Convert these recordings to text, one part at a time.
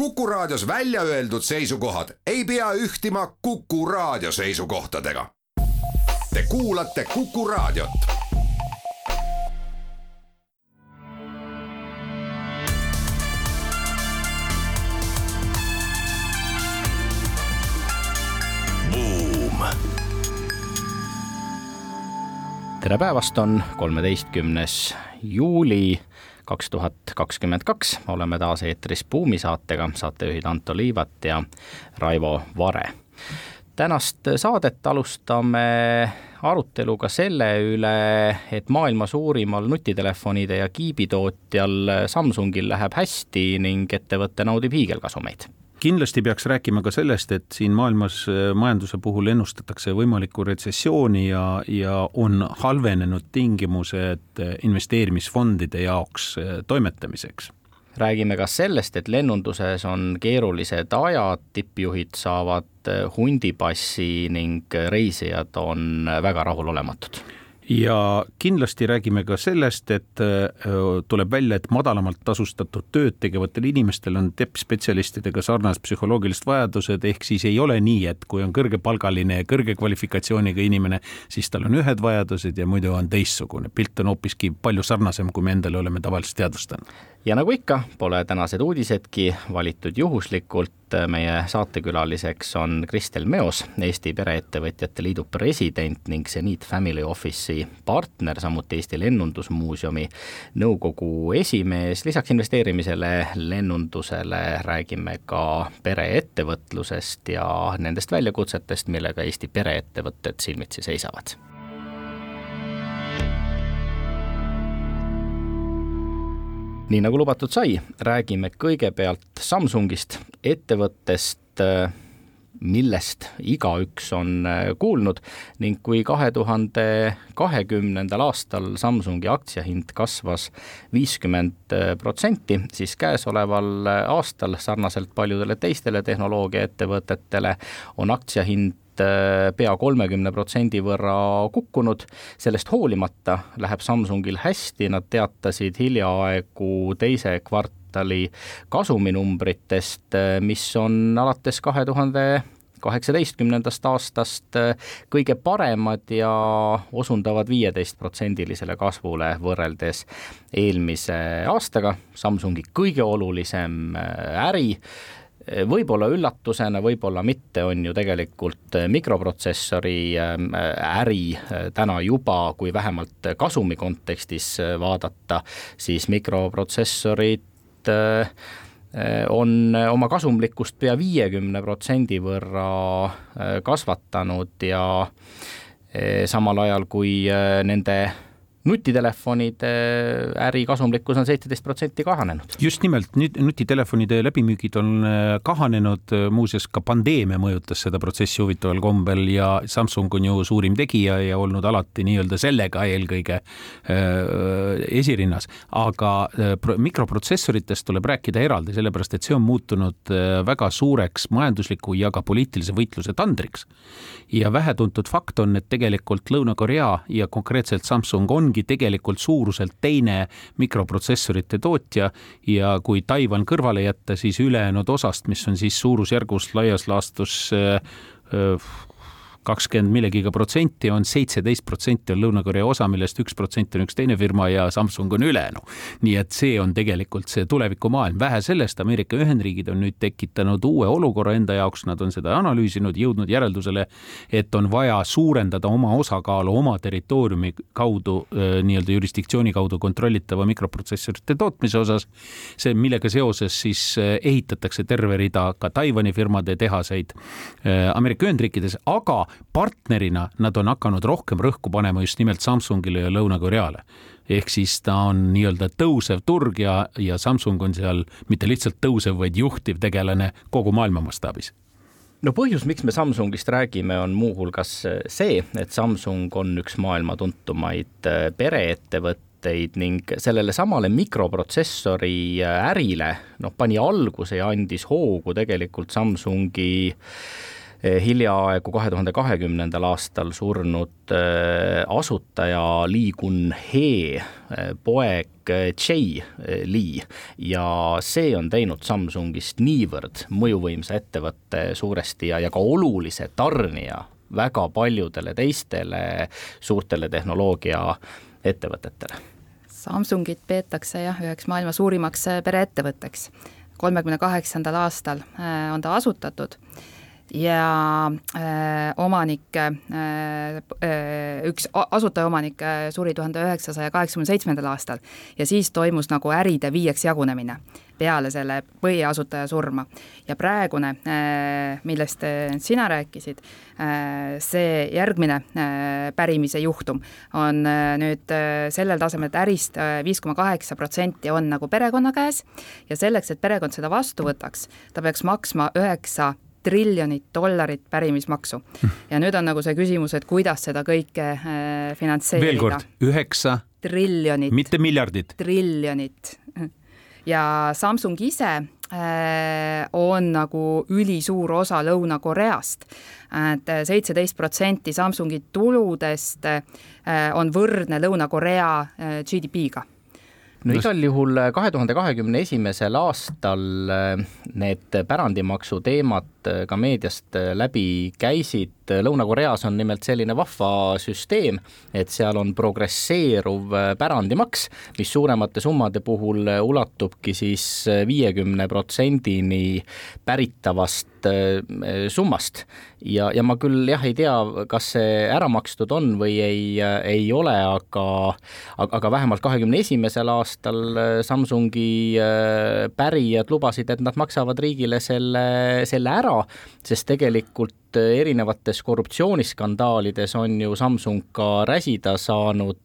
Kuku Raadios välja öeldud seisukohad ei pea ühtima Kuku Raadio seisukohtadega. Te kuulate Kuku Raadiot. tere päevast, on kolmeteistkümnes juuli kaks tuhat kakskümmend kaks, oleme taas eetris Buumi saatega, saatejuhid Anto Liivat ja Raivo Vare. tänast saadet alustame aruteluga selle üle, et maailma suurimal nutitelefonide ja kiibitootjal Samsungil läheb hästi ning ettevõte naudib hiigelkasumeid kindlasti peaks rääkima ka sellest, et siin maailmas äh, majanduse puhul ennustatakse võimalikku retsessiooni ja, ja on halvenenud tingimused äh, investeerimisfondide jaoks äh, toimetamiseks. Räägime ka sellest, et lennunduses on keerulised ajad, tippjuhid saavad hundipassi ning reisijad on väga rahulolematud ja kindlasti räägime ka sellest, et äh, tuleb välja, et madalamalt tasustatud tööd tegevatel inimestel on tippspetsialistidega sarnased psühholoogilised vajadused, ehk siis ei ole nii, et kui on kõrgepalgaline ja kõrge kvalifikatsiooniga inimene, siis tal on ühed vajadused ja muidu on teistsugune. pilt on hoopiski palju sarnasem, kui me endale oleme tavaliselt teadvustanud ja nagu ikka, pole tänased uudisedki valitud juhuslikult, meie saatekülaliseks on Kristel Meos, Eesti Pereettevõtjate Liidu president ning Zenith Family Office'i partner, samuti Eesti Lennundusmuuseumi nõukogu esimees. lisaks investeerimisele lennundusele räägime ka pereettevõtlusest ja nendest väljakutsetest, millega Eesti pereettevõtted silmitsi seisavad nii nagu lubatud sai, räägime kõigepealt Samsungist, ettevõttest, millest igaüks on äh, kuulnud. Ning kui kahe tuhande kahekümnendal aastal Samsungi aktsiahind kasvas viiskümmend protsenti, siis käesoleval äh, aastal sarnaselt paljudele teistele tehnoloogiaettevõtetele on aktsiahind pea kolmekümne protsendi võrra kukkunud. sellest hoolimata läheb Samsungil hästi, nad teatasid hiljaaegu teise kvartali kasuminumbritest, äh, mis on alates kahe tuhande kaheksateistkümnendast aastast äh, kõige paremad ja osundavad viieteistprotsendilisele kasvule võrreldes eelmise aastaga. Samsungi kõige olulisem äri võib-olla üllatusena, võib-olla mitte, on ju tegelikult mikroprotsessori ähm, äri äh, täna juba, kui vähemalt kasumi kontekstis vaadata, siis mikroprotsessorid on oma kasumlikkust pea viiekümne protsendi võrra kasvatanud ja samal ajal kui nende nutitelefonide äri kasumlikkus on seitseteist protsenti kahanenud. just nimelt, nüüd nutitelefonide läbimüügid on äh, kahanenud, muuseas ka pandeemia mõjutas seda protsessi huvitaval kombel ja Samsung on ju suurim tegija ja olnud alati nii-öelda sellega eelkõige äh, esirinnas, aga äh, mikroprotsessoritest tuleb rääkida eraldi, sellepärast et see on muutunud äh, väga suureks majandusliku ja ka poliitilise võitluse tandriks. ja vähetuntud fakt on, et tegelikult Lõuna-Korea ja konkreetselt Samsung on ongi tegelikult suuruselt teine mikroprotsessorite tootja ja kui Taiwan kõrvale jätta, siis ülejäänud osast, mis on siis suurusjärgus laias laastus äh, äh, kakskümmend millegiga protsenti on seitseteist protsenti on Lõuna-Korea osa, millest üks protsent on üks teine firma ja Samsung on ülejäänu. nii et see on tegelikult see tulevikumaailm, vähe sellest, Ameerika Ühendriigid on nüüd tekitanud uue olukorra enda jaoks, nad on seda analüüsinud, jõudnud järeldusele, et on vaja suurendada oma osakaalu oma territooriumi kaudu, nii-öelda jurisdiktsiooni kaudu kontrollitava mikroprotsessorite tootmise osas. see, millega seoses siis ehitatakse terve rida ka Taiwan'i firmade tehaseid Ameerika Ühendriikides, aga partnerina nad on hakanud rohkem rõhku panema just nimelt Samsungile ja Lõuna-Koreale. ehk siis ta on nii-öelda tõusev turg ja, ja Samsung on seal mitte lihtsalt tõusev, vaid juhtiv tegelane kogu maailma mastaabis no põhjus, miks me Samsungist räägime, on muuhulgas see, et Samsung on üks maailma tuntumaid äh, pereettevõtteid ning sellele samale mikroprotsessori äh, ärile noh, pani alguse ja andis hoogu tegelikult Samsungi hiljaaegu kahe tuhande kahekümnendal aastal surnud asutaja Lee Kun-hee poeg Jay Lee ja see on teinud Samsungist niivõrd mõjuvõimsa ettevõtte suuresti ja, ja ka olulise tarnija väga paljudele teistele suurtele tehnoloogiaettevõtetele. Samsungit peetakse jah, üheks maailma suurimaks pereettevõtteks. kolmekümne kaheksandal aastal on ta asutatud ja äh, omanik äh,, äh üks asutajaomanik äh, suri tuhande üheksasaja kaheksakümne seitsmendal aastal ja siis toimus nagu äride viieks jagunemine peale selle põhiasutaja surma. ja praegune, äh, millest sina rääkisid, see järgmine pärimise juhtum on nüüd sellel tasemel, et ärist viis koma kaheksa protsenti on nagu perekonna käes ja selleks, et perekond seda vastu võtaks, ta peaks maksma üheksa triljonit dollarit pärimismaksu. ja nüüd on nagu see küsimus, et kuidas seda kõike äh, finantseerida. veel kord, üheksa triljonit. mitte miljardit. triljonit. ja Samsung ise äh, on nagu ülisuur osa Lõuna-Koreast et seitseteist protsenti Samsungi tuludest äh, on võrdne Lõuna-Korea GDP-ga no igal juhul äh, kahe tuhande kahekümne esimesel aastal äh, need pärandimaksu teemad äh, ka meediast läbi käisid. Lõuna-Koreas on nimelt selline vahva süsteem, et seal on progresseeruv pärandimaks, mis suuremate summade puhul ulatubki siis viiekümne protsendini päritavast summast ja, ja ma küll jah, ei tea, kas see ära makstud on või ei, ei ole, aga aga vähemalt kahekümne esimesel aastal äh, Samsungi äh, pärijad lubasid, et nad maksavad riigile selle, selle ära, sest tegelikult äh, erinevates korruptsiooniskandaalides on ju Samsung ka räsida saanud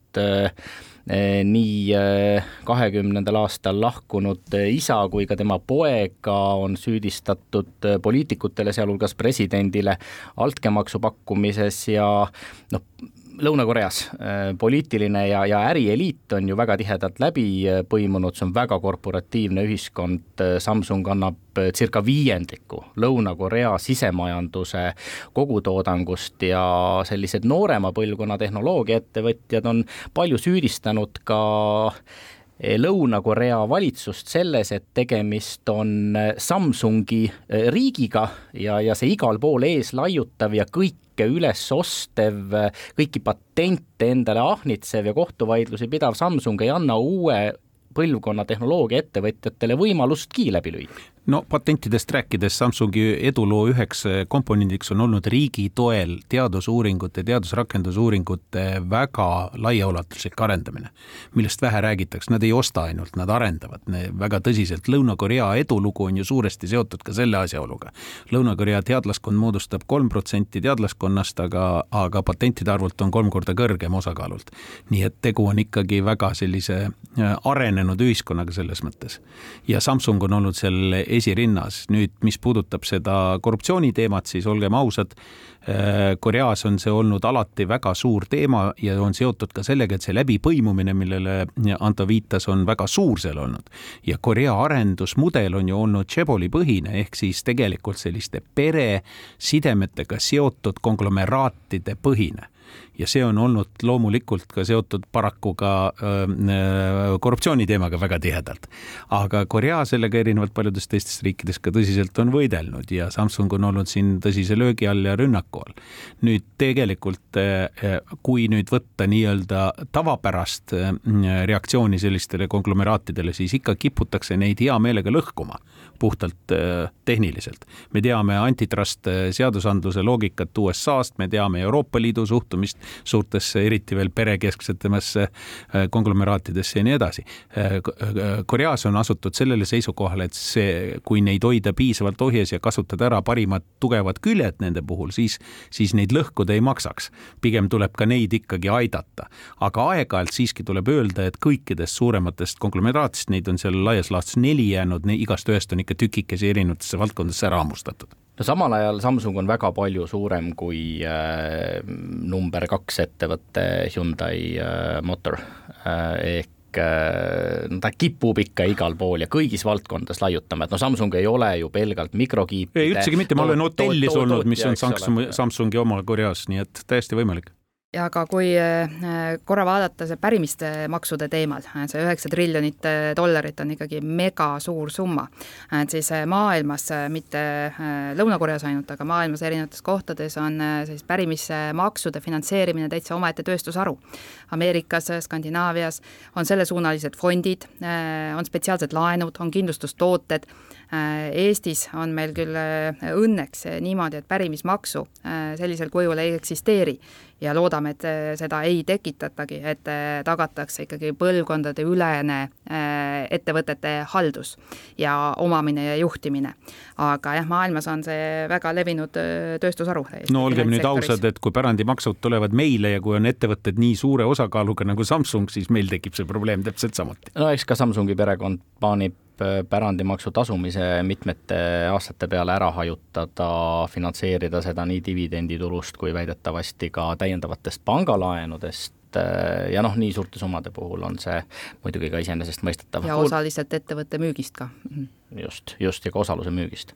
nii eh, kahekümnendal aastal lahkunud eh, isa kui ka tema poega on süüdistatud poliitikutele, sealhulgas presidendile altkäemaksu pakkumises ja noh, Lõuna-Koreas äh, poliitiline ja, ja ärieliit on ju väga tihedalt läbi äh, põimunud, see on väga korporatiivne ühiskond, äh, Samsung annab circa viiendiku Lõuna-Korea sisemajanduse kogutoodangust ja sellised noorema põlvkonna tehnoloogiaettevõtjad on palju süüdistanud ka Lõuna-Korea valitsust selles, et tegemist on Samsungi riigiga ja, ja see igal pool ees laiutav ja kõik kõike üles ostev, kõiki patente endale ahnitsev ja kohtuvaidlusi pidav Samsung ei anna uue põlvkonna tehnoloogiaettevõtjatele võimalustki läbi lüüa no patentidest rääkides, Samsungi eduloo üheks komponendiks on olnud riigi toel teadusuuringute, teadusrakendusuuringute väga laiaulatuslik arendamine, millest vähe räägitakse, nad ei osta ainult, nad arendavad väga tõsiselt. Lõuna-Korea edulugu on ju suuresti seotud ka selle asjaoluga. Lõuna-Korea teadlaskond moodustab kolm protsenti teadlaskonnast, aga, aga patentide arvult on kolm korda kõrgem osakaalult. nii et tegu on ikkagi väga sellise äh, arenenud ühiskonnaga selles mõttes. ja Samsung on olnud seal esirinnas. nüüd, mis puudutab seda korruptsiooniteemat, siis olgem ausad, äh, Koreas on see olnud alati väga suur teema ja on seotud ka sellega, et see läbipõimumine, millele Anto viitas, on väga suur seal olnud. ja Korea arendusmudel on ju olnud Cheboli põhine ehk siis tegelikult selliste peresidemetega seotud konglomeraatide põhine ja see on olnud loomulikult ka seotud paraku ka korruptsiooni teemaga väga tihedalt. aga Korea sellega erinevalt paljudest teistest riikidest ka tõsiselt on võidelnud ja Samsung on olnud siin tõsise löögi all ja rünnaku all. nüüd tegelikult, kui nüüd võtta nii-öelda tavapärast reaktsiooni sellistele konglomeraatidele, siis ikka kiputakse neid hea meelega lõhkuma puhtalt tehniliselt. me teame antitrust seadusandluse loogikat USA-st, me teame Euroopa Liidu suhtumist suurtesse, eriti veel perekesksetemasse äh, konglomeraatidesse ja nii edasi. Äh, äh, Koreas on asutud sellele seisukohale, et see, kui neid hoida piisavalt ohjes ja kasutada ära parimad tugevad küljed nende puhul, siis, siis neid lõhkuda ei maksaks. pigem tuleb ka neid ikkagi aidata. aga aeg-ajalt siiski tuleb öelda, et kõikidest suurematest konglomeraatidest, neid on seal laias laastus neli jäänud, igast ühest on ikka tükikesi erinevatesse valdkondadesse ära hammustatud no samal ajal Samsung on väga palju suurem kui äh, number kaks ettevõte Hyundai äh, Motor. Äh, ehk no ta kipub ikka igal pool ja kõigis valdkondades laiutama, et no Samsung ei ole ju pelgalt mikrokiip. ei, üldsegi mitte, ma olen hotellis olnud, mis on Samsung, Samsungi oma Koreas, nii et täiesti võimalik ja ka kui äh, korra vaadata see pärimiste maksude teemal, see üheksa triljonit äh, dollarit on ikkagi mega suur summa, et siis äh, maailmas, mitte Lõuna-Koreas ainult, aga maailmas erinevates kohtades on siis pärimismaksude finantseerimine täitsa omaette tööstusharu. Ameerikas, Skandinaavias on sellesuunalised fondid, on spetsiaalsed laenud, on kindlustustooted, Eestis on meil küll õnneks niimoodi, et pärimismaksu sellisel kujul ei eksisteeri ja loodame, et äh, seda ei tekitatagi, et äh, tagatakse ikkagi põlvkondadeülene äh, ettevõtete haldus ja omamine ja juhtimine. aga jah, maailmas on see väga levinud tööstusharu. no olgem nüüd ausad, et kui pärandimaksud tulevad meile ja kui on ettevõtted nii suure osakaaluga nagu Samsung, siis meil tekib see probleem täpselt samuti. no eks ka Samsungi perekond plaanib Äh, pärandimaksu tasumise mitmete aastate peale ära hajutada, finantseerida seda nii dividenditulust kui väidetavasti ka täiendavatest pangalaenudest äh, ja noh, nii suurte summade puhul on see muidugi ka iseenesestmõistetav. ja osaliselt ettevõtte müügist ka. Mhm. just, just, ja ka osaluse müügist.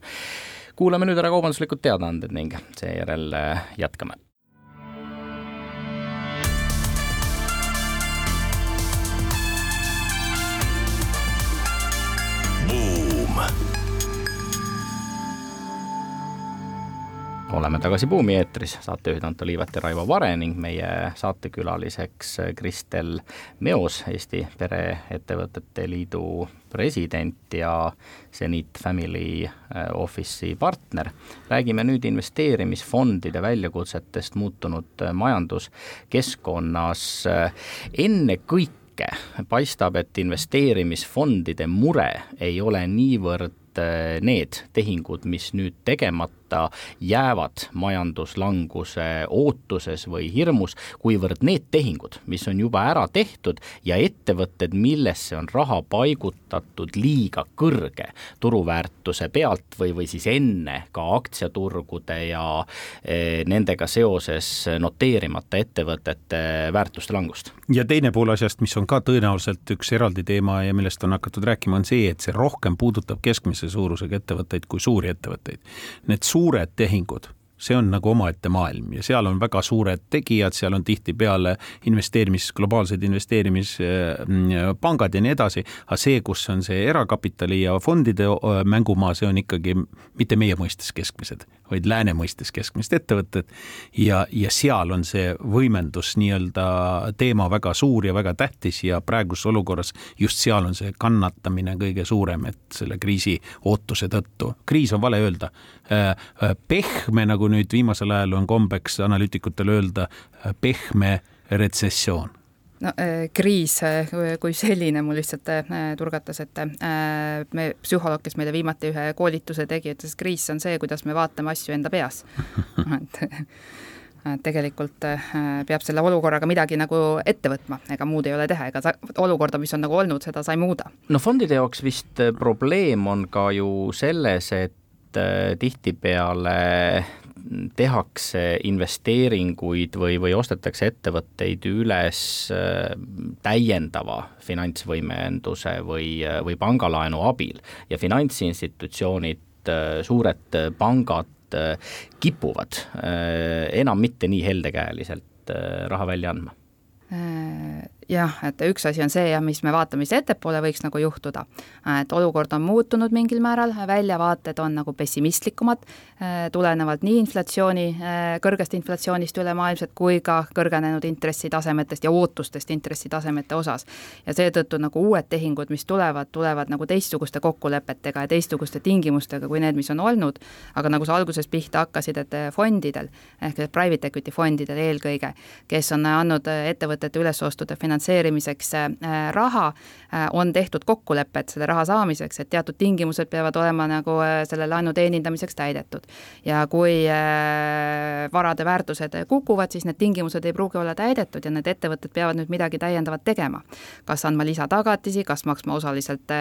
kuulame nüüd ära kaubanduslikud teadaanded ning seejärel äh, jätkame oleme tagasi Buumi eetris, saatejuhid Anto Liivet ja Raivo Vare ning meie saatekülaliseks Kristel Meos, Eesti Pereettevõtete Liidu president ja Zenit Family äh, Office'i partner. räägime nüüd investeerimisfondide väljakutsetest muutunud äh, majanduskeskkonnas. Äh, ennekõike paistab, et investeerimisfondide mure ei ole niivõrd need tehingud, mis nüüd tegemata kahtlemata jäävad majanduslanguse ootuses või hirmus, kuivõrd need tehingud, mis on juba ära tehtud ja ettevõtted, millesse on raha paigutatud liiga kõrge turuväärtuse pealt või, või siis enne ka aktsiaturgude ja e, nendega seoses noteerimata ettevõtete väärtuste langust. ja teine pool asjast, mis on ka tõenäoliselt üks eraldi teema ja millest on hakatud rääkima, on see, et see rohkem puudutab keskmise suurusega ettevõtteid kui suuri ettevõtteid. Need suured suured tehingud see on nagu omaette maailm ja seal on väga suured tegijad, seal on tihtipeale investeerimis, globaalsed investeerimispangad ja nii edasi, aga see, kus on see erakapitali ja fondide mängumaa, see on ikkagi mitte meie mõistes keskmised, vaid lääne mõistes keskmised ettevõtted. ja, ja seal on see võimendus nii-öelda teema väga suur ja väga tähtis ja praeguses olukorras just seal on see kannatamine kõige suurem, et selle kriisi ootuse tõttu. kriis on vale öelda. Äh, äh, pehme, nagu nüüd viimasel ajal on kombeks analüütikutel öelda, äh, pehme retsessioon no kriis kui selline mul lihtsalt turgatas, et me, psühholoog, kes meile viimati ühe koolituse tegi, ütles, et kriis on see, kuidas me vaatame asju enda peas et tegelikult peab selle olukorraga midagi nagu ette võtma, ega muud ei ole teha, ega olukorda, mis on nagu olnud, seda sa ei muuda. no fondide jaoks vist probleem on ka ju selles, et tihtipeale tehakse investeeringuid või, või ostetakse ettevõtteid üles äh, täiendava finantsvõimenduse või, või pangalaenu abil. Ja finantsinstitutsioonid, äh, suured pangad äh, kipuvad enam mitte nii heldekäeliselt raha välja andma jah, et üks asi on see jah, mis me vaatame, mis ettepoole võiks nagu juhtuda. et olukord on muutunud mingil määral, väljavaated on nagu pessimistlikumad, eh, tulenevalt nii inflatsiooni, eh, kõrgest inflatsioonist ülemaailmselt kui ka kõrgenenud intressitasemetest ja ootustest intressitasemete osas. ja seetõttu nagu uued tehingud, mis tulevad, tulevad nagu teistsuguste kokkulepetega ja teistsuguste tingimustega kui need, mis on olnud, aga nagu sa alguses pihta hakkasid, et eh, fondidel ehk private equity fondidel eelkõige, kes on andnud ettevõtete ülesostude finants-, finantseerimiseks äh, raha, äh, on tehtud kokkulepped selle raha saamiseks, et teatud tingimused peavad olema nagu äh, selle laenu teenindamiseks täidetud. ja kui varade väärtused kukuvad, siis need tingimused ei pruugi olla täidetud ja need ettevõtted peavad nüüd midagi täiendavat tegema. kas andma lisatagatisi, kas maksma osaliselt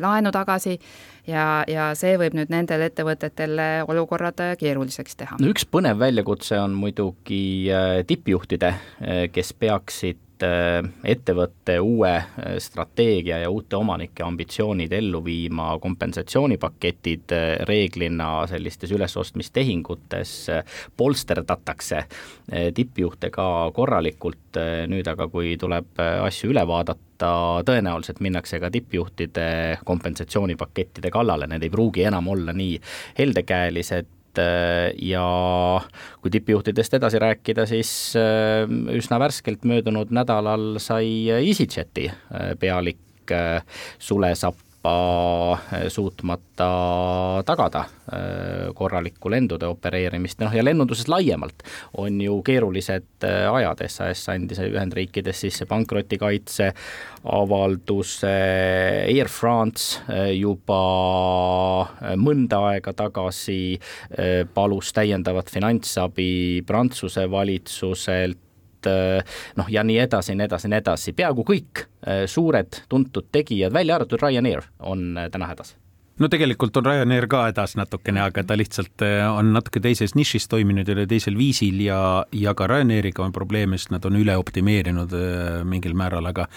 laenu tagasi ja, ja see võib nüüd nendel ettevõtetel olukorrad keeruliseks teha. no üks põnev väljakutse on muidugi tippjuhtide, kes peaksid ettevõtte uue strateegia ja uute omanike ambitsioonid ellu viima kompensatsioonipaketid reeglina sellistes ülesostmistehingutes polsterdatakse tippjuhte ka korralikult, nüüd aga kui tuleb asju üle vaadata, tõenäoliselt minnakse ka tippjuhtide kompensatsioonipakettide kallale, need ei pruugi enam olla nii heldekäelised, ja kui tippjuhtidest edasi rääkida, siis äh, üsna värskelt möödunud nädalal sai EasyJeti äh, pealik äh, Sule Sapp Euroopa eh, suutmata tagada eh, korralikku lendude opereerimist, noh ja lennunduses laiemalt on ju keerulised eh, ajad, SAS andis Ühendriikides sisse pankrotikaitse avalduse, Air France juba mõnda aega tagasi palus täiendavat finantsabi Prantsuse valitsuselt, noh, ja nii edasi, nii edasi, nii edasi, peaaegu kõik äh, suured tuntud tegijad, välja arvatud Ryanair, on äh, täna hädas no tegelikult on Ryanair ka hädas natukene, aga ta lihtsalt eh, on natuke teises nišis toiminud ja teisel viisil ja, ja ka Ryanairiga on probleeme, sest nad on üle optimeerinud eh, mingil määral, aga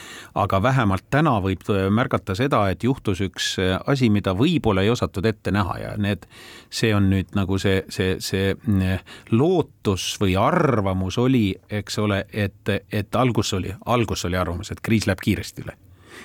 aga vähemalt täna võib eh, märgata seda, et juhtus üks asi, mida võib-olla ei osatud ette näha ja need, see on nüüd nagu see, see, see lootus või arvamus oli, eks ole, et, et algus oli, algus oli arvamus, et kriis läheb kiiresti üle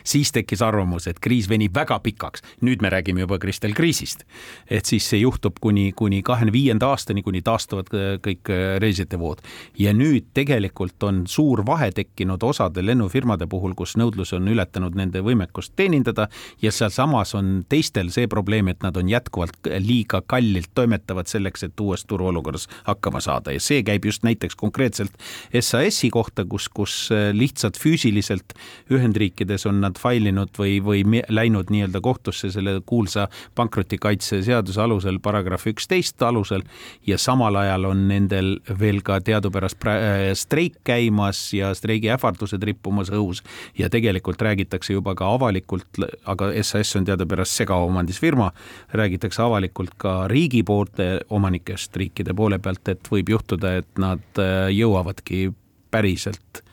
siis tekkis arvamus, et kriis venib väga pikaks. nüüd me räägime juba Kristel kriisist. et siis see juhtub kuni, kuni kahekümne viienda aastani, kuni taastuvad kõik äh, reisijate vood. ja nüüd tegelikult on suur vahe tekkinud osade lennufirmade puhul, kus nõudlus on ületanud nende võimekust teenindada ja sealsamas on teistel see probleem, et nad on jätkuvalt liiga kallilt toimetavad selleks, et uues turuolukorras hakkama saada ja see käib just näiteks konkreetselt SAS-i kohta, kus, kus äh, lihtsalt füüsiliselt Ühendriikides on nad failinud või, või läinud nii-öelda kohtusse selle kuulsa pankrotikaitse seaduse alusel, paragrahv üksteist alusel ja samal ajal on nendel veel ka teadupärast äh, streik käimas ja streigi ähvardused rippumas õhus. Ja tegelikult räägitakse juba ka avalikult, aga SAS on teadupärast segaomandis firma, räägitakse avalikult ka riigi poolte omanikest riikide poole pealt, et võib juhtuda, et nad äh, jõuavadki päriselt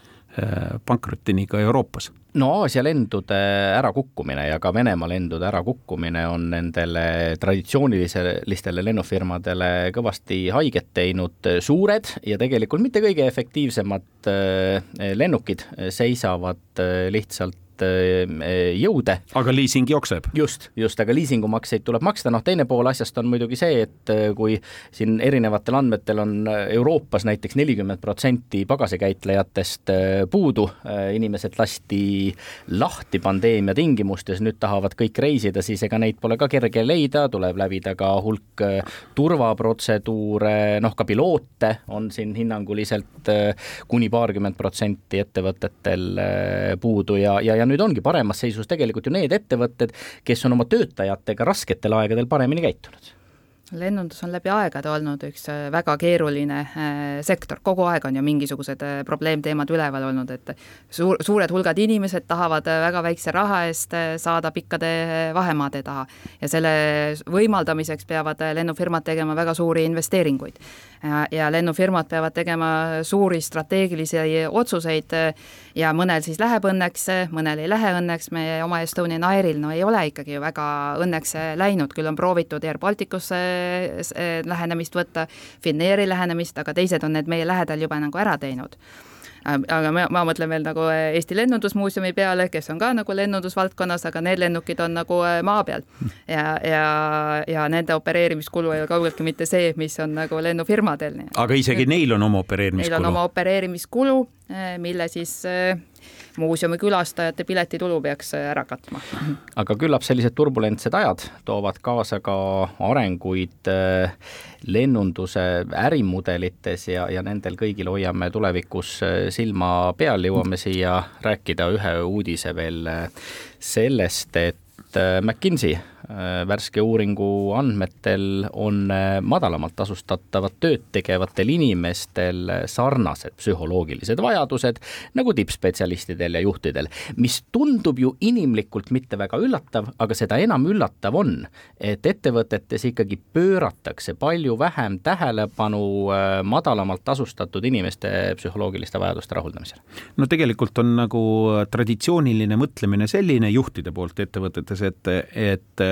pankrotini ka Euroopas. No Aasia lendude ärakukkumine ja ka Venemaa lendude ärakukkumine on nendele traditsioonilistele lennufirmadele kõvasti haiget teinud, suured ja tegelikult mitte kõige efektiivsemad eh, lennukid seisavad eh, lihtsalt Eh, jõude. aga liising jookseb? just, just, aga liisingumakseid tuleb maksta, noh teine pool asjast on muidugi see, et eh, kui siin erinevatel andmetel on Euroopas näiteks nelikümmend protsenti pagasikäitlejatest puudu, inimesed lasti lahti pandeemia tingimustes, nüüd tahavad kõik reisida, siis ega neid pole ka kerge leida, tuleb läbida ka hulk turvaprotseduure, noh ka piloote on siin hinnanguliselt kuni paarkümmend protsenti ettevõtetel puudu ja, ja, ja nüüd nüüd ongi paremas seisus tegelikult ju need ettevõtted, kes on oma töötajatega rasketel aegadel paremini käitunud lennundus on läbi aegade olnud üks äh, väga keeruline äh, sektor, kogu aeg on ju mingisugused äh, probleemteemad üleval olnud, et suur, suured hulgad inimesed tahavad väga väikse raha eest saada pikkade vahemaade taha. Ja selle võimaldamiseks peavad lennufirmad tegema väga suuri investeeringuid. ja, lennufirmad peavad tegema suuri strateegilisi otsuseid ja mõnel siis läheb õnneks, mõnel ei lähe õnneks, meie oma Estonian Airil no ei ole ikkagi ju väga õnneks läinud, küll on proovitud Air Balticusse lähenemist võtta, Finnairi lähenemist, aga teised on need meie lähedal juba nagu ära teinud aga ma, ma mõtlen veel nagu Eesti Lennundusmuuseumi peale, kes on ka nagu lennundusvaldkonnas, aga need lennukid on nagu äh, maa peal. ja, ja, ja nende opereerimiskulu ei ole kaugeltki mitte see, mis on nagu lennufirmadel. aga isegi neil on oma opereerimiskulu? Neil on oma opereerimiskulu, äh, mille siis äh, muuseumi külastajate piletitulu peaks äh, ära katma. aga küllap sellised turbulentsed ajad toovad kaasa ka arenguid äh, lennunduse ärimudelites ja, ja nendel kõigil hoiame tulevikus äh, silma peal, jõuame siia rääkida ühe uudise veel sellest, et McKinsey värske uuringu andmetel on madalamalt tasustatavat tööd tegevatel inimestel sarnased psühholoogilised vajadused nagu tippspetsialistidel ja juhtidel, mis tundub ju inimlikult mitte väga üllatav, aga seda enam üllatav on, et ettevõtetes ikkagi pööratakse palju vähem tähelepanu madalamalt tasustatud inimeste psühholoogiliste vajaduste rahuldamisele. no tegelikult on nagu traditsiooniline mõtlemine selline juhtide poolt ettevõtetes, et, et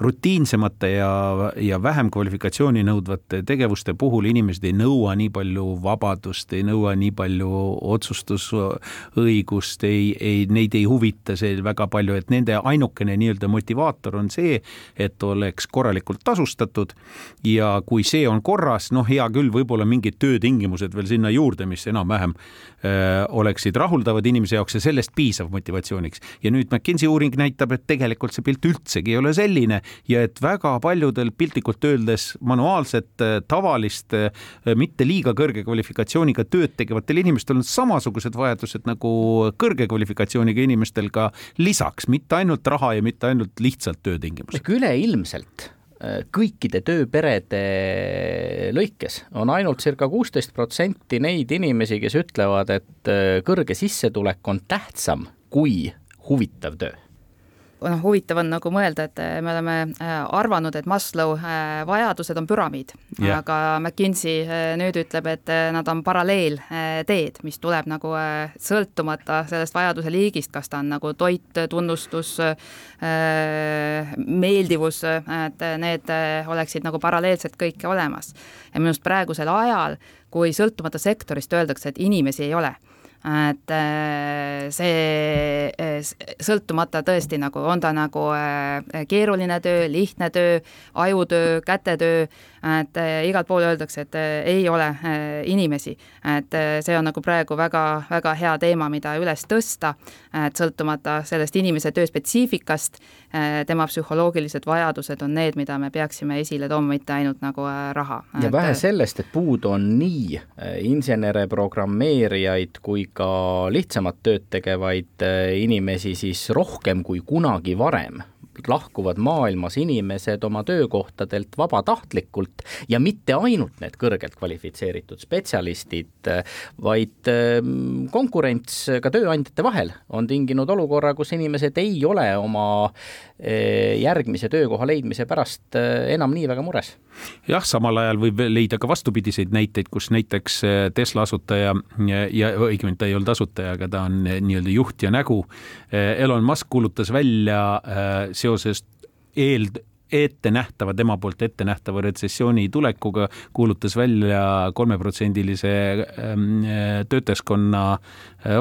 rutiinsemate ja, ja vähem kvalifikatsiooni nõudvate tegevuste puhul inimesed ei nõua nii palju vabadust, ei nõua nii palju otsustusõigust, ei, ei, neid ei huvita see väga palju, et nende ainukene nii-öelda motivaator on see, et oleks korralikult tasustatud ja kui see on korras, noh, hea küll, võib-olla mingid töötingimused veel sinna juurde, mis enam-vähem äh, oleksid rahuldavad inimese jaoks ja sellest piisav motivatsiooniks. ja nüüd McKinsey uuring näitab, et tegelikult see pilt üldsegi ei ole selline ja et väga paljudel piltlikult öeldes manuaalset, äh, tavalist, äh, mitte liiga kõrge kvalifikatsiooniga tööd tegevatel inimestel on samasugused vajadused nagu kõrge kvalifikatsiooniga inimestel ka lisaks, mitte ainult raha ja mitte ainult lihtsalt töötingimused. üleilmselt äh, kõikide tööperede lõikes on ainult circa kuusteist protsenti neid inimesi, kes ütlevad, et kõrge sissetulek on tähtsam kui huvitav töö noh, huvitav on nagu mõelda, et äh, me oleme äh, arvanud, et Maslow äh, vajadused on püramiid yeah., aga McKinsey nüüd ütleb, et nad on paralleelteed, mis tuleb nagu sõltumata sellest vajaduse liigist, kas ta on nagu toit, tunnustus, meeldivus, et need oleksid nagu paralleelselt kõik olemas. ja minu arust praegusel ajal, kui sõltumata sektorist öeldakse, et inimesi ei ole et äh, see äh, sõltumata tõesti nagu, on ta nagu äh, keeruline töö, lihtne töö, ajutöö, kätetöö, et igalt pool öeldakse, et ei ole inimesi. et see on nagu praegu väga, väga hea teema, mida üles tõsta, et sõltumata sellest inimese töö spetsiifikast, tema psühholoogilised vajadused on need, mida me peaksime esile tooma, mitte ainult nagu raha. ja vähe sellest, et puudu on nii insenere, programmeerijaid kui ka lihtsamat tööd tegevaid äh, inimesi, siis rohkem kui kunagi varem lahkuvad maailmas inimesed oma töökohtadelt vabatahtlikult ja mitte ainult need kõrgelt kvalifitseeritud spetsialistid, vaid ähm, konkurents ka tööandjate vahel on tinginud olukorra, kus inimesed ei ole oma järgmise töökoha leidmise pärast äh, enam nii väga mures jah, samal ajal võib leida ka vastupidiseid näiteid, kus näiteks äh, Tesla asutaja ja, ja õigemini ta ei olnud asutaja, aga ta on nii-öelda juht ja nägu. Elon Musk kuulutas välja seoses eel, ettenähtava, tema poolt ettenähtava retsessiooni tulekuga kuulutas välja kolmeprotsendilise ähm, töötajaskonna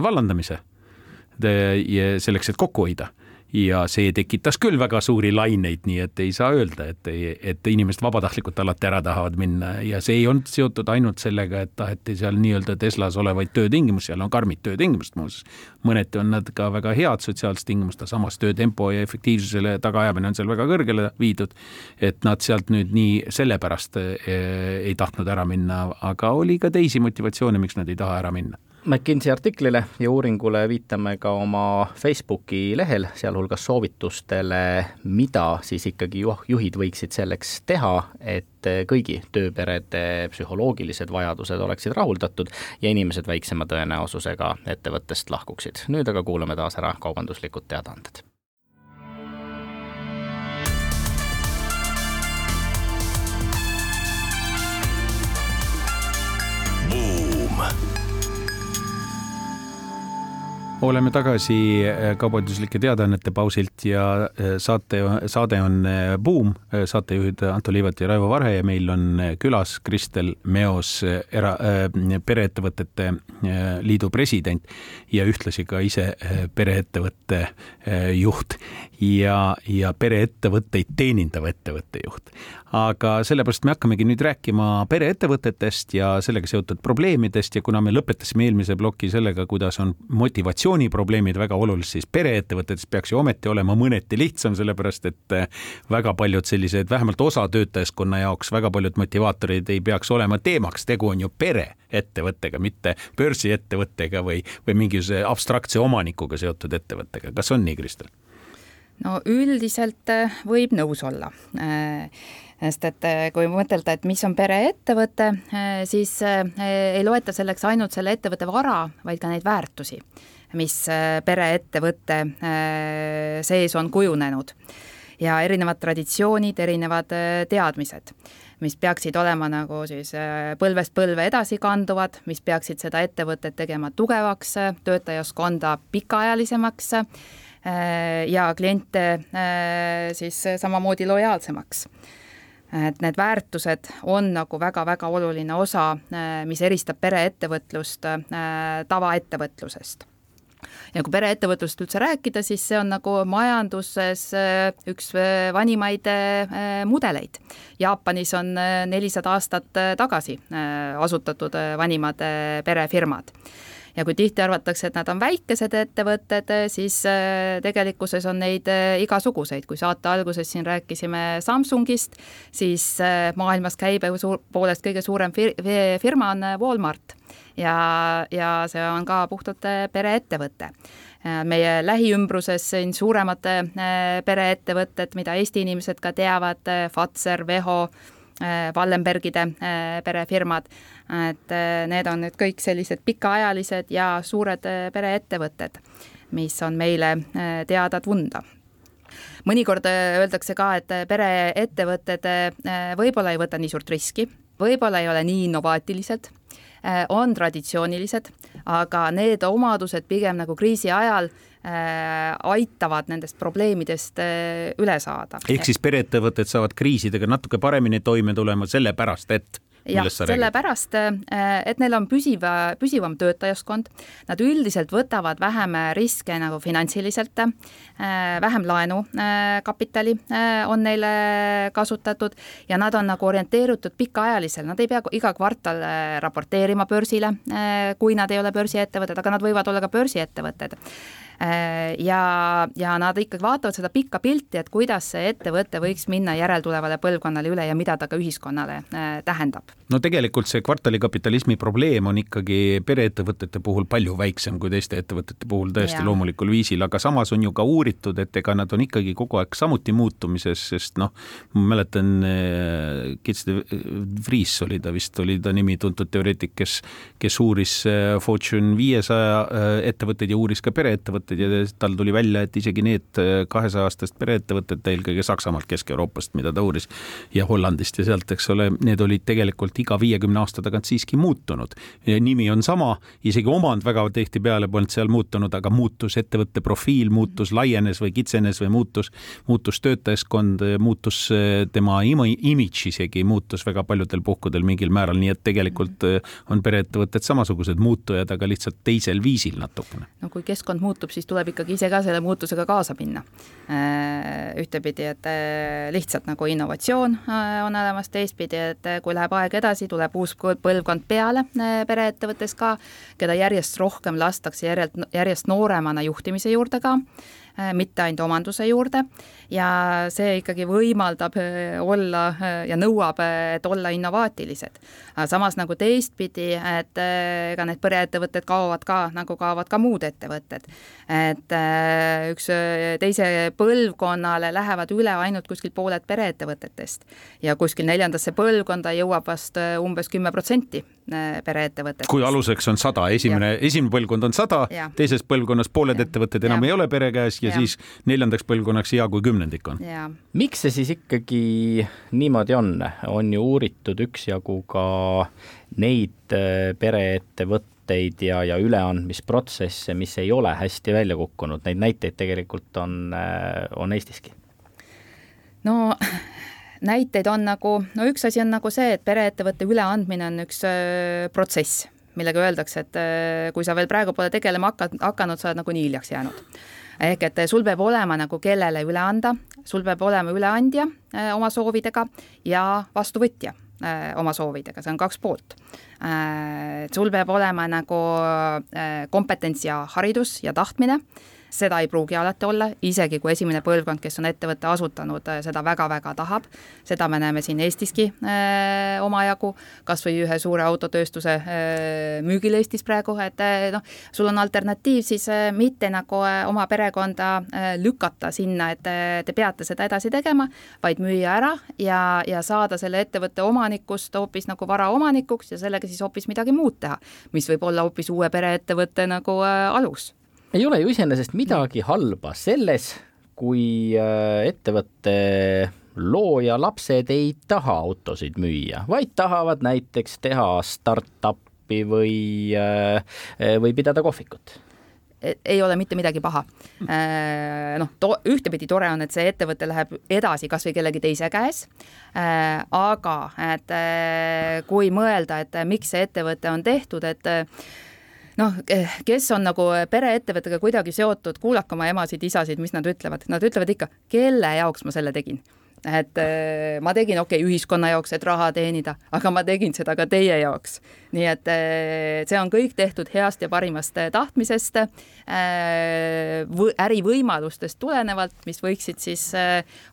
vallandamise selleks, et kokku hoida ja see tekitas küll väga suuri laineid, nii et ei saa öelda, et, et inimesed vabatahtlikult alati ära tahavad minna ja see ei olnud seotud ainult sellega, et taheti seal nii-öelda Teslas olevaid töötingimusi, seal on karmid töötingimused muuseas. mõneti on nad ka väga head sotsiaalsed tingimused, samas töötempo ja efektiivsusele tagaajamine on seal väga kõrgele viidud. et nad sealt nüüd nii sellepärast eh, ei tahtnud ära minna, aga oli ka teisi motivatsioone, miks nad ei taha ära minna McKinsey artiklile ja uuringule viitame ka oma Facebooki lehel, sealhulgas soovitustele, mida siis ikkagi juhid võiksid selleks teha, et kõigi tööperede psühholoogilised vajadused oleksid rahuldatud ja inimesed väiksema tõenäosusega ettevõttest lahkuksid. nüüd aga kuulame taas ära kaubanduslikud teadaanded. Oleme tagasi äh, kaubanduslike teadaannete pausilt ja äh, saate, saade on äh, Buum, saatejuhid Anto Liivat ja Raivo Varhe ja meil on külas Kristel Meos, era-, pereettevõtete liidu president ja ühtlasi ka ise pereettevõtte juht ja, ja pereettevõtteid teenindav ettevõtte juht. Aga sellepärast me hakkamegi nüüd rääkima pereettevõtetest ja sellega seotud probleemidest ja kuna me lõpetasime eelmise ploki sellega, kuidas on motivatsiooniprobleemid väga olulised, siis pereettevõtetes peaks ju ometi olema mõneti lihtsam, sellepärast et eh, väga paljud sellised, vähemalt osa töötajaskonna jaoks väga paljud motivaatorid ei peaks olema teemaks, tegu on ju pereettevõttega, mitte börsiettevõttega või, või mingisuguse abstraktse omanikuga seotud ettevõttega. kas on nii, Kristel? no üldiselt võib nõus olla sest et kui mõtelda, et mis on pereettevõte, siis ei loeta selleks ainult selle ettevõtte vara, vaid ka neid väärtusi, mis pereettevõtte sees on kujunenud. Ja erinevad traditsioonid, erinevad teadmised mis peaksid olema nagu siis äh, põlvest põlve edasi kanduvad, mis peaksid seda ettevõtet tegema tugevaks, töötajaskonda pikaajalisemaks äh, ja kliente äh, siis samamoodi lojaalsemaks. Et need väärtused on nagu väga-väga oluline osa, mis eristab pereettevõtlust tavaettevõtlusest ja kui pereettevõtlusest üldse rääkida, siis see on nagu majanduses äh, üks äh, vanimaid äh, mudeleid. Jaapanis on nelisada aastat tagasi asutatud vanimad perefirmad. Ja kui tihti arvatakse, et nad on väikesed ettevõtted, siis tegelikkuses on neid igasuguseid, kui saate alguses siin rääkisime Samsungist, siis maailmas käibe poolest kõige suurem fir firma on Walmart ja, ja see on ka puhtalt äh, pereettevõte. Äh, meie lähiümbruses siin suuremad äh, pereettevõtted, mida Eesti inimesed ka teavad, Fazer, Veho, Wallenbergide perefirmad, et need on nüüd kõik sellised pikaajalised ja suured pereettevõtted, mis on meile teada-tunda mõnikord öeldakse ka, et pereettevõtted võib-olla ei võta nii suurt riski, võib-olla ei ole nii innovaatilised Äh, on traditsioonilised, aga need omadused pigem nagu kriisi ajal äh, aitavad nendest probleemidest äh, üle saada. ehk siis pereettevõtted saavad kriisidega natuke paremini toime tulema sellepärast, et jah, sellepärast, äh, et neil on püsiv, püsivam töötajaskond, nad üldiselt võtavad vähem riske nagu finantsiliselt, äh, vähem laenukapitali äh, on neile kasutatud ja nad on nagu orienteeritud pikaajalisel, nad ei pea iga kvartal raporteerima börsile, kui nad ei ole börsiettevõtted, aga nad võivad olla ka börsiettevõtted. Äh, ja, ja nad ikkagi vaatavad seda pikka pilti, et kuidas see ettevõte võiks minna järeltulevale põlvkonnale üle ja mida ta ka ühiskonnale äh, tähendab. no tegelikult see kvartalikapitalismi probleem on ikkagi pereettevõtete puhul palju väiksem kui teiste ettevõtete puhul täiesti ja. loomulikul viisil, aga samas on ju ka uuritud, et ega nad on ikkagi kogu aeg samuti muutumises, sest noh, ma mäletan, äh, Kits de Vries oli ta vist, oli ta nimi, tuntud teoreetik, kes, kes uuris Fortune viiesaja ettevõtteid ja uuris ka pereettevõtteid ettevõtted ja tal tuli välja, et isegi need äh, kahesaja-aastased pereettevõtted, eelkõige Saksamaalt, Kesk-Euroopast, mida ta uuris, ja Hollandist ja sealt, eks ole, need olid tegelikult iga viiekümne aasta tagant siiski muutunud. nimi on sama, isegi omand väga tihtipeale polnud seal muutunud, aga muutus ettevõtte profiil, muutus, laienes või kitsenes või muutus, muutus töötajaskond, muutus äh, tema imidž isegi muutus väga paljudel puhkudel mingil määral, nii et tegelikult äh, on pereettevõtted samasugused muutujad, aga lihtsalt teisel viisil natukene. no kui keskkond muutub, siis tuleb ikkagi ise ka selle muutusega kaasa minna. Äh, ühtepidi, et äh, lihtsalt nagu innovatsioon äh, on olemas, teistpidi, et kui läheb aeg edasi, tuleb uus põlvkond peale pereettevõttes ka, keda järjest rohkem lastakse järjest, järjest nooremana juhtimise juurde ka mitte ainult omanduse juurde ja see ikkagi võimaldab äh, olla äh, ja nõuab, et olla innovaatilised. samas nagu teistpidi, et ega need pereettevõtted kaovad ka, nagu kaovad ka muud ettevõtted. et üks teise põlvkonnale lähevad üle ainult kuskil pooled pereettevõtetest ja kuskil neljandasse põlvkonda jõuab vast umbes kümme protsenti pereettevõtetest. kui aluseks on sada, esimene, esimene põlvkond on sada, teises põlvkonnas pooled ja. ettevõtted enam ja. ei ole pere käes ja, ja siis neljandaks põlvkonnaks hea, kui kümnendik on. miks see siis ikkagi niimoodi on, on ju uuritud üksjagu ka neid äh, pereettevõtteid ja, ja üleandmisprotsesse, mis ei ole hästi välja kukkunud, neid näiteid tegelikult on, äh, on Eestiski? no näiteid on nagu, no üks asi on nagu see, et pereettevõtte üleandmine on üks öö, äh, protsess millega öeldakse, et kui sa veel praegu pole tegelema hakanud, hakanud, sa oled nagunii hiljaks jäänud ehk et sul peab olema nagu kellele üle anda, sul peab olema üleandja äh, oma soovidega ja vastuvõtja äh, oma soovidega, see on kaks poolt. Äh, sul peab olema nagu kompetents ja haridus ja tahtmine seda ei pruugi alati olla, isegi kui esimene põlvkond, kes on ettevõtte asutanud, seda väga-väga tahab. seda me näeme siin Eestiski äh, omajagu, kas või ühe suure autotööstuse äh, müügil Eestis praegu, et äh, noh, sul on alternatiiv siis äh, mitte nagu äh, oma perekonda äh, lükata sinna, et äh, te peate seda edasi tegema, vaid müüa ära ja, ja saada selle ettevõtte omanikust hoopis nagu varaomanikuks ja sellega siis hoopis midagi muud teha, mis võib olla hoopis uue pereettevõtte nagu äh, alus ei ole ju iseenesest midagi halba selles, kui äh, ettevõtte looja lapsed ei taha autosid müüa, vaid tahavad näiteks teha startup'i või, äh, või pidada kohvikut e-, ei ole mitte midagi paha. Äh, noh, to-, ühtepidi tore on, et see ettevõte läheb edasi kas või kellegi teise käes, aga et kui mõelda, et miks see ettevõte on tehtud, et noh, kes on nagu pereettevõttega kuidagi seotud, kuulake oma emasid, isasid, mis nad ütlevad, nad ütlevad ikka, kelle jaoks ma selle tegin et äh, ma tegin, okei okay,, ühiskonna jaoks, et raha teenida, aga ma tegin seda ka teie jaoks. nii et see on kõik tehtud heast ja parimast tahtmisest ärivõimalustest tulenevalt, mis võiksid siis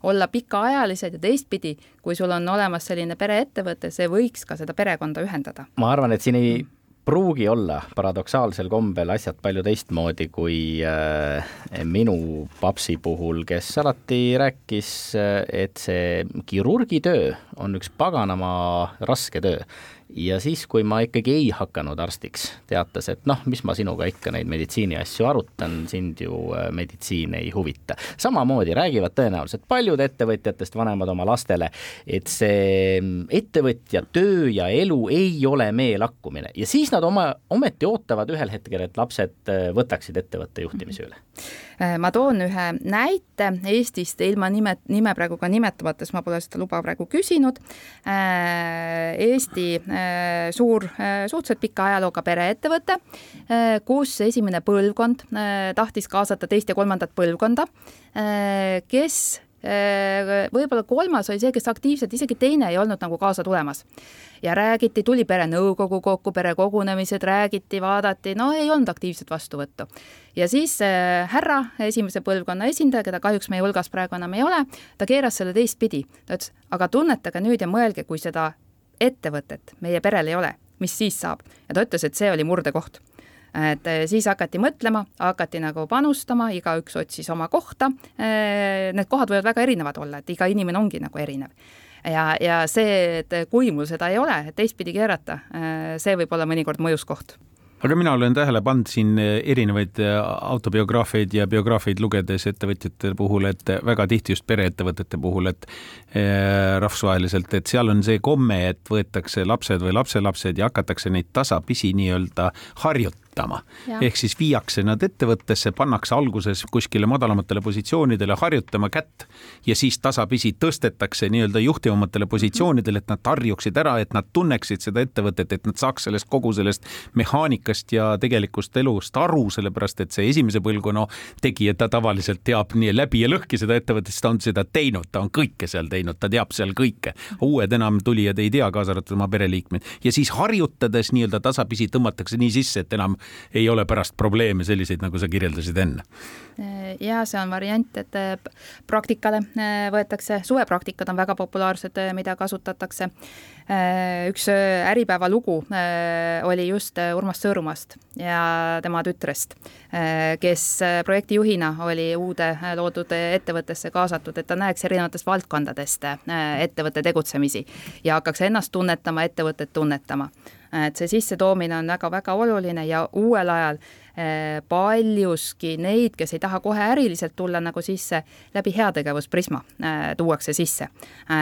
olla pikaajalised ja teistpidi, kui sul on olemas selline pereettevõte, see võiks ka seda perekonda ühendada. ma arvan, et siin ei pruugi olla paradoksaalsel kombel asjad palju teistmoodi kui äh, minu papsi puhul, kes alati rääkis, äh, et see kirurgitöö on üks paganama raske töö ja siis, kui ma ikkagi ei hakanud arstiks, teatas, et noh, mis ma sinuga ikka neid meditsiini asju arutan, sind ju äh, meditsiin ei huvita. samamoodi räägivad tõenäoliselt paljud ettevõtjatest vanemad oma lastele, et see mm, ettevõtja töö ja elu ei ole meelakkumine ja siis nad oma, ometi ootavad ühel hetkel, et lapsed äh, võtaksid ettevõtte juhtimise üle ma toon ühe näite Eestist ilma nime, nime praegu ka nimetamata, sest ma pole seda luba praegu küsinud. Äh, Eesti äh, suur, suhteliselt pika ajalooga pereettevõte, kus esimene põlvkond tahtis kaasata teist ja kolmandat põlvkonda, kes võib-olla kolmas oli see, kes aktiivselt, isegi teine ei olnud nagu kaasa tulemas. ja räägiti, tuli perenõukogu kokku, perekogunemised, räägiti, vaadati, no ei olnud aktiivset vastuvõttu. ja siis äh, härra, esimese põlvkonna esindaja, keda kahjuks meie hulgas praegu enam ei ole, ta keeras selle teistpidi. ta ütles, aga tunnetage nüüd ja mõelge, kui seda ettevõtet meie perel ei ole, mis siis saab? ja ta ütles, et see oli murdekoht et eh, siis hakati mõtlema, hakati nagu panustama, igaüks otsis oma kohta. Eh, need kohad võivad väga erinevad olla, et iga inimene ongi nagu erinev ja, ja see, et kui mul seda ei ole, teistpidi keerata, eh, see võib olla mõnikord mõjus koht aga mina olen tähele pannud siin erinevaid autobiograafiaid ja biograafiaid lugedes ettevõtjate puhul, et väga tihti just pereettevõtete puhul, et rahvusvaheliselt, et seal on see komme, et võetakse lapsed või lapselapsed ja hakatakse neid tasapisi nii-öelda harjutama harjutama. ehk siis viiakse nad ettevõttesse, pannakse alguses kuskile madalamatele positsioonidele harjutama kätt ja siis tasapisi tõstetakse nii-öelda juhtivamatele positsioonidele, et nad harjuksid ära, et nad tunneksid seda ettevõtet, et nad saaks sellest kogu sellest mehaanikast ja tegelikust elust aru, sellepärast et see esimese põlvkonna tegija, ta tavaliselt teab nii läbi ja lõhki seda ettevõtet, sest ta on seda teinud, ta on kõike seal teinud, ta teab seal kõike. uued enam tulijad ei tea, kaasa arvatud oma pereliikmed ja siis harjutades nii-öelda tasapisi tõmmatakse nii sisse, et enam ei ole pärast probleeme selliseid, nagu sa kirjeldasid enne? ja see on variant, et äh, praktikale äh, võetakse, suvepraktikad on väga populaarsed, äh, mida kasutatakse. Üks Äripäeva lugu oli just Urmas Sõõrumaast ja tema tütrest, kes projektijuhina oli uude loodud ettevõttesse kaasatud, et ta näeks erinevatest valdkondadest ettevõtte tegutsemisi ja hakkaks ennast tunnetama, ettevõtet tunnetama. Et see sissetoomine on väga-väga oluline ja uuel ajal eh, paljuski neid, kes ei taha kohe äriliselt tulla nagu sisse, läbi heategevusprisma eh, tuuakse sisse.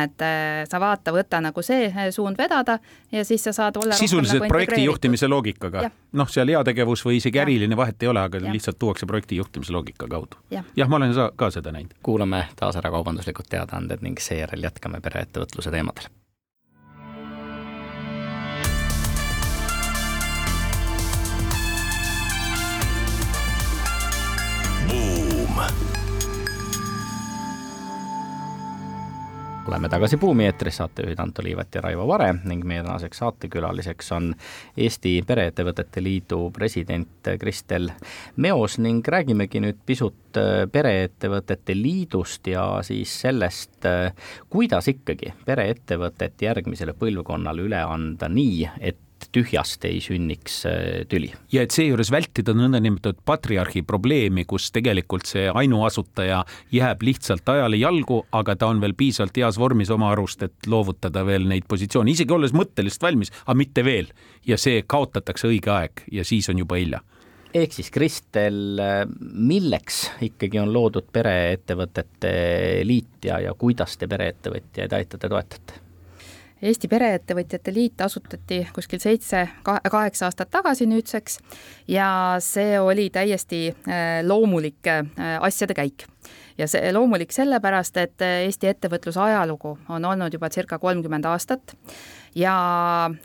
et eh, sa vaata, võta nagu see suund vedada ja siis sa saad olla sisuliselt nagu projekti juhtimise loogikaga. noh, seal heategevus või isegi ja. äriline vahet ei ole, aga ja. lihtsalt tuuakse projekti juhtimise loogika kaudu. jah ja,, ma olen ka seda näinud. kuulame taas ära kaubanduslikud teadaanded ning seejärel jätkame pereettevõtluse teemadel oleme tagasi Buumi eetris, saatejuhid Anto Liivet ja Raivo Vare ning meie tänaseks saatekülaliseks on Eesti Pereettevõtete Liidu president Kristel Meos ning räägimegi nüüd pisut äh, Pereettevõtete Liidust ja siis sellest, äh, kuidas ikkagi pereettevõtet järgmisele põlvkonnale üle anda nii, et tühjast ei sünniks äh, tüli. ja et seejuures vältida nõndanimetatud patriarhi probleemi, kus tegelikult see ainuasutaja jääb lihtsalt ajale jalgu, aga ta on veel piisavalt heas vormis oma arust, et loovutada veel neid positsioone, isegi olles mõtteliselt valmis, aga mitte veel. ja see kaotatakse õige aeg ja siis on juba hilja ehk siis Kristel, milleks ikkagi on loodud pereettevõtete liit ja, ja kuidas te pereettevõtjaid aitate, toetate? Eesti Pereettevõtjate Liit asutati kuskil seitse, kaheksa aastat tagasi nüüdseks ja see oli täiesti äh, loomulik äh, asjade käik. ja see loomulik sellepärast, et äh, Eesti ettevõtluse ajalugu on olnud juba circa kolmkümmend aastat ja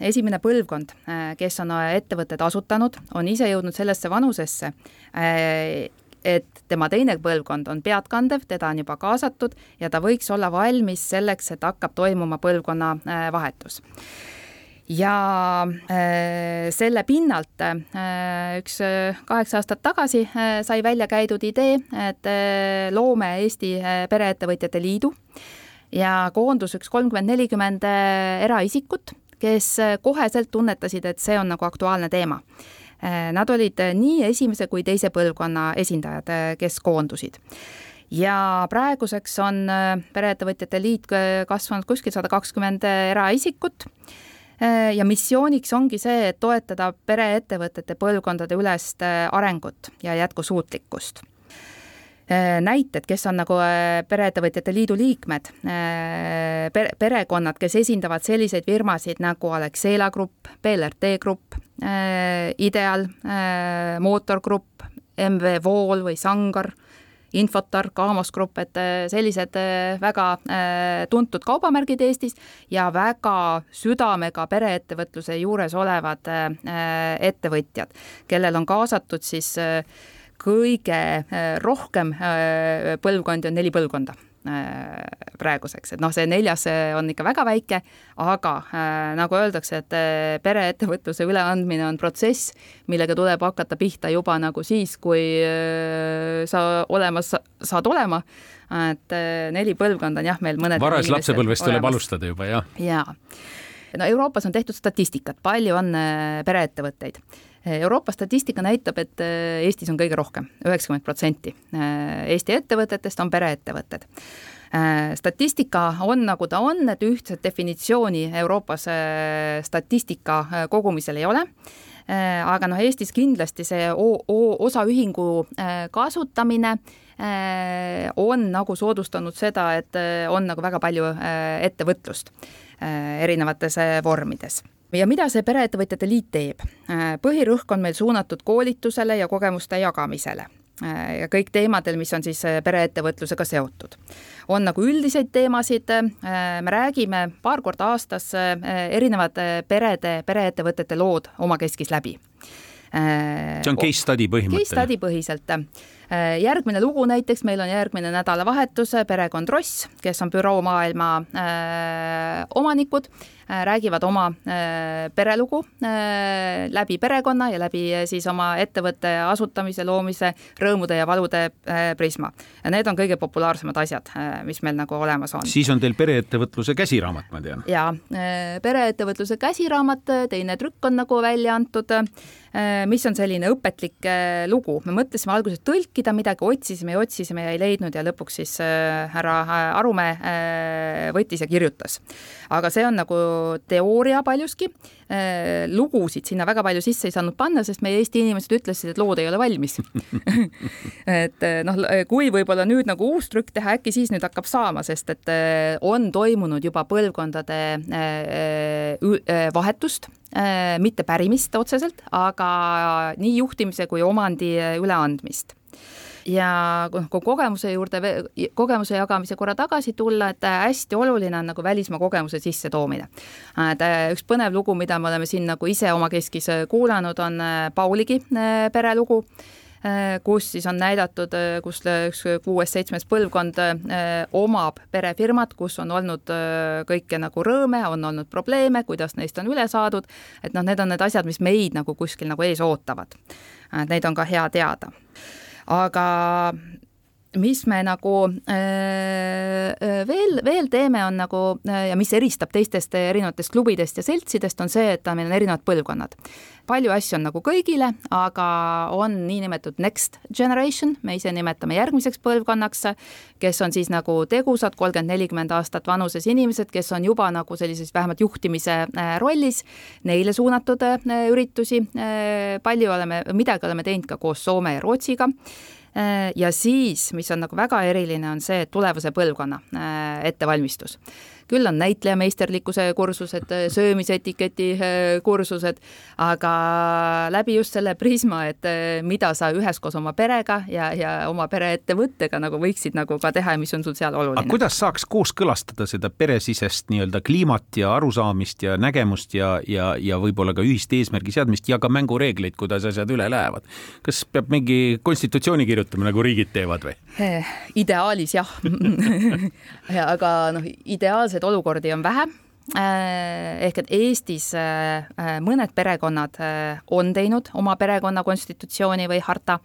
esimene põlvkond, kes on ettevõtted asutanud, on ise jõudnud sellesse vanusesse, et tema teine põlvkond on peadkandev, teda on juba kaasatud ja ta võiks olla valmis selleks, et hakkab toimuma põlvkonna äh, ja äh, selle pinnalt äh, üks äh, kaheksa aastat tagasi äh, sai välja käidud idee, et äh, loome Eesti äh, Pereettevõtjate Liidu ja koondus üks kolmkümmend, nelikümmend äh, eraisikut, kes äh, koheselt tunnetasid, et see on nagu aktuaalne teema nad olid äh, nii esimese kui teise põlvkonna esindajad, äh, kes koondusid. Ja praeguseks on Pereettevõtjate Liit kasvanud kuskil sada kakskümmend eraisikut. Ja missiooniks ongi see, et toetada pereettevõtete põlvkondade ülest arengut ja jätkusuutlikkust näited, kes on nagu Pereettevõtjate Liidu liikmed, pere, perekonnad, kes esindavad selliseid firmasid nagu Alexela Grupp, BLRT Grupp, Äh, Ideal, äh, Mootor Grupp, MV Vool või Sangar, Infotar, Kaamos Grupp, et äh, sellised väga tuntud kaubamärgid Eestis ja väga südamega pereettevõtluse juures olevad ettevõtjad, kellel on kaasatud siis kõige rohkem põlvkondi on neli põlvkonda Äh, praeguseks, et noh, see neljas on ikka väga väike, aga äh, nagu öeldakse, et äh, pereettevõtluse üleandmine on protsess, millega tuleb hakata pihta juba nagu siis, kui sa olemas saad olema, et neli põlvkonda on jah, meil mõned varas lapsepõlvest tuleb alustada juba, jah? jaa. no Euroopas on tehtud statistikat, palju on pereettevõtteid Euroopa statistika näitab, et äh, Eestis on kõige rohkem, üheksakümmend protsenti. Äh, Eesti ettevõtetest on pereettevõtted. Statistika on nagu ta on, et ühtset definitsiooni Euroopas statistika kogumisel ei ole. Aga noh, Eestis kindlasti see osaühingu kasutamine on nagu soodustanud seda, et on nagu väga palju ettevõtlust erinevates vormides ja mida see Pereettevõtjate Liit teeb? Äh, põhirõhk on meil suunatud koolitusele ja kogemuste jagamisele äh, ja kõik teemadel, mis on siis äh, pereettevõtlusega seotud. on nagu üldiseid teemasid, me räägime paar korda aastas erinevad perede, pereettevõtete lood omakeskis läbi. see on case study põhimõtteliselt? Case study põhiselt. järgmine lugu näiteks, meil on järgmine nädalavahetus perekond Ross, kes on büroomaailma omanikud räägivad oma äh, perelugu äh, läbi perekonna ja läbi siis oma ettevõtte asutamise, loomise, rõõmude ja valude prisma. ja need on kõige populaarsemad asjad, mis meil nagu olemas on. siis on teil pereettevõtluse käsiraamat, ma tean. jaa, pereettevõtluse käsiraamat, teine trükk on nagu välja antud mis on selline õpetlik lugu, me mõtlesime alguses tõlkida midagi, otsisime ja otsisime ja ei leidnud ja lõpuks siis härra Arumäe võttis ja kirjutas. aga see on nagu teooria paljuski, äh, lugusid sinna väga palju sisse ei saanud panna, sest meie Eesti inimesed ütlesid, et lood ei ole valmis. Et äh, noh, kui võib-olla nüüd nagu uus trükk teha, äkki siis nüüd hakkab saama, sest et äh, on toimunud juba põlvkondade vahetust, mitte pärimist otseselt, aga nii juhtimise kui omandi üleandmist ja kui kogemuse juurde, kogemuse jagamise korra tagasi tulla, et hästi oluline on nagu välismaa kogemuse sissetoomine. et äh, üks põnev lugu, mida me oleme siin nagu ise omakeskis kuulanud, on äh, Pauligi äh, perelugu kus siis on näidatud, kus üks kuues-seitsmes põlvkond omab perefirmat, kus on olnud kõike nagu rõõme, on olnud probleeme, kuidas neist on üle saadud, et noh, need on need asjad, mis meid nagu kuskil nagu ees ootavad. Neid on ka hea teada aga mis me nagu äh, äh, veel, veel teeme, on nagu äh, ja mis eristab teistest erinevatest klubidest ja seltsidest, on see, et meil on erinevad põlvkonnad. palju asju on nagu kõigile, aga on niinimetatud next generation, me ise nimetame järgmiseks põlvkonnaks, kes on siis nagu tegusad, kolmkümmend, nelikümmend aastat vanuses inimesed, kes on juba nagu sellises vähemalt juhtimise rollis, neile suunatud üritusi, palju oleme, midagi oleme teinud ka koos Soome ja Rootsiga ja siis, mis on nagu väga eriline, on see tulevase põlvkonna äh, ettevalmistus küll on näitlejameisterlikkuse kursused, söömisetiketi eh, kursused, aga läbi just selle prisma, et eh, mida sa üheskoos oma perega ja, ja oma pereettevõttega nagu võiksid nagu ka teha ja mis on sul seal oluline. aga kuidas saaks kooskõlastada seda peresisest nii-öelda kliimat ja arusaamist ja nägemust ja, ja, ja võib-olla ka ühist eesmärgi seadmist ja ka mängureegleid, kuidas asjad üle lähevad? kas peab mingi konstitutsiooni kirjutama, nagu riigid teevad või? Eh, ideaalis jah aga noh, ideaalselt selliseid olukordi on vähe äh, ehk et Eestis äh, äh, mõned perekonnad on teinud oma perekonna konstitutsiooni või harta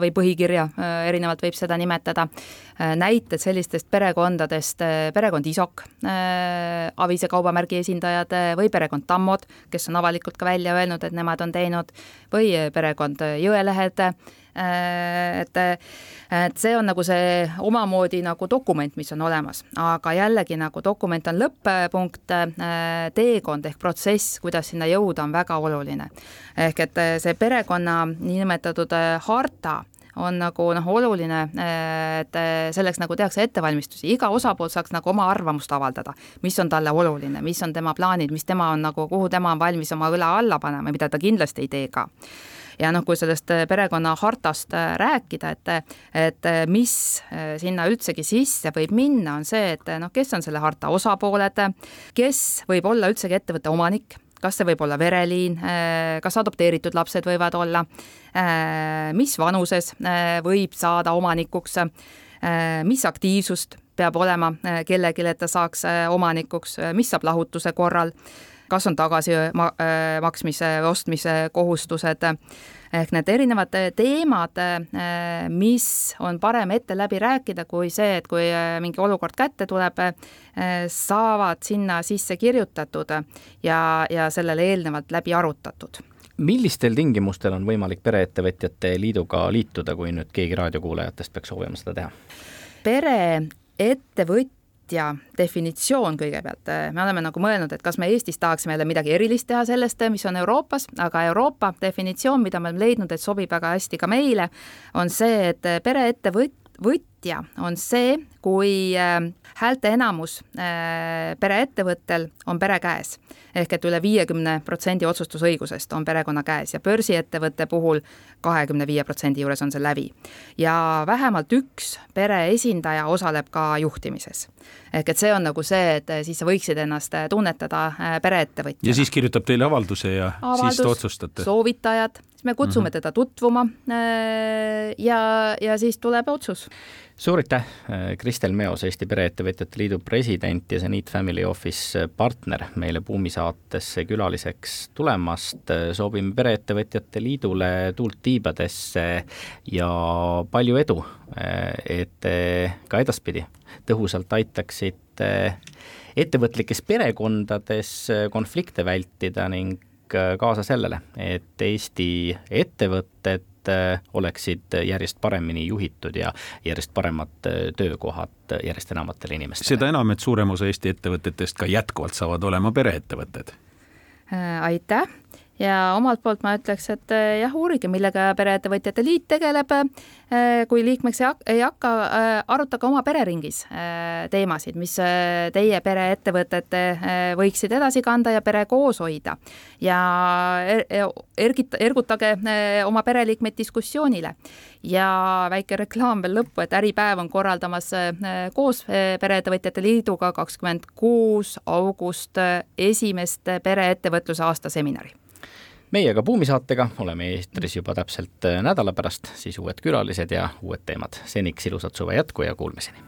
või põhikirja, erinevalt võib seda nimetada. näited sellistest perekondadest, perekond Isok, Avise kaubamärgi esindajad või perekond Tammod, kes on avalikult ka välja öelnud, et nemad on teinud, või perekond Jõelehed et, et see on nagu see omamoodi nagu dokument, mis on olemas, aga jällegi nagu dokument on lõpp-punkt, äh, teekond ehk protsess, kuidas sinna jõuda, on väga oluline. ehk et äh, see perekonna niinimetatud harta on nagu noh, oluline, et selleks nagu tehakse ettevalmistusi, iga osapool saaks nagu oma arvamust avaldada, mis on talle oluline, mis on tema plaanid, mis tema on nagu, kuhu tema on valmis oma õla alla panema, mida ta kindlasti ei tee ka ja noh, kui sellest äh, perekonna hartast äh, rääkida, et, et äh, mis sinna üldsegi sisse võib minna, on see, et noh, kes on selle harta osapooled, kes võib olla üldsegi ettevõtte omanik, kas see võib olla vereliin, kas adopteeritud lapsed võivad olla, mis vanuses võib saada omanikuks, mis aktiivsust peab olema kellelgi, et ta saaks omanikuks, mis saab lahutuse korral kas on tagasimaksmise äh, või ostmise kohustused, ehk need erinevad teemad, äh, mis on parem ette läbi rääkida, kui see, et kui äh, mingi olukord kätte tuleb, saavad sinna sisse kirjutatud ja, ja sellele eelnevalt läbi arutatud millistel tingimustel on võimalik Pereettevõtjate Liiduga liituda, kui nüüd keegi raadiokuulajatest peaks soovima seda teha? pereettevõtja ettevõtja definitsioon kõigepealt, me oleme nagu mõelnud, et kas me Eestis tahaksime jälle midagi erilist teha sellest, mis on Euroopas, aga Euroopa definitsioon, mida me oleme leidnud, et sobib väga hästi ka meile, on see, et pereettevõt-, võtja on see, kui äh, häälte enamus äh, pereettevõttel on pere käes ehk et üle viiekümne protsendi otsustusõigusest on perekonna käes ja börsiettevõtte puhul kahekümne viie protsendi juures on see lävi. ja vähemalt üks pere esindaja osaleb ka juhtimises. ehk et see on nagu see, et siis sa võiksid ennast tunnetada pereettevõtjana. ja siis kirjutab teile avalduse ja Avaldus, siis te otsustate? soovitajad siis me kutsume mm -hmm. teda tutvuma äh, ja, ja siis tuleb otsus. suur aitäh, äh, Kristel Meos, Eesti Pereettevõtjate Liidu president ja Zenit Family Office partner meile Buumi saatesse külaliseks tulemast. soovime Pereettevõtjate Liidule tuult tiibadesse ja palju edu, äh, et ka edaspidi tõhusalt aitaksite ettevõtlikes perekondades konflikte vältida ning Äh, kaasa sellele, et Eesti ettevõtted äh, oleksid järjest paremini juhitud ja järjest paremad äh, töökohad järjest enamatele inimestele. seda enam, et suurem osa Eesti ettevõtetest ka jätkuvalt saavad olema pereettevõtted. aitäh ja omalt poolt ma ütleks, et eh, jah, uurige, millega Pereettevõtjate Liit tegeleb. Eh, kui liikmeks ei hakka, eh, arutage oma pereringis teemasid, mis teie pereettevõtted võiksid edasi kanda ja pere koos hoida. ja er-, ergita, ergutage oma pereliikmeid diskussioonile. ja väike reklaam veel lõppu, et Äripäev on korraldamas koos Pereettevõtjate Liiduga kakskümmend kuus august esimest pereettevõtluse aasta seminari meiega Buumi saatega oleme eetris juba täpselt nädala pärast, siis uued külalised ja uued teemad. seniks ilusat suve jätku ja kuulmiseni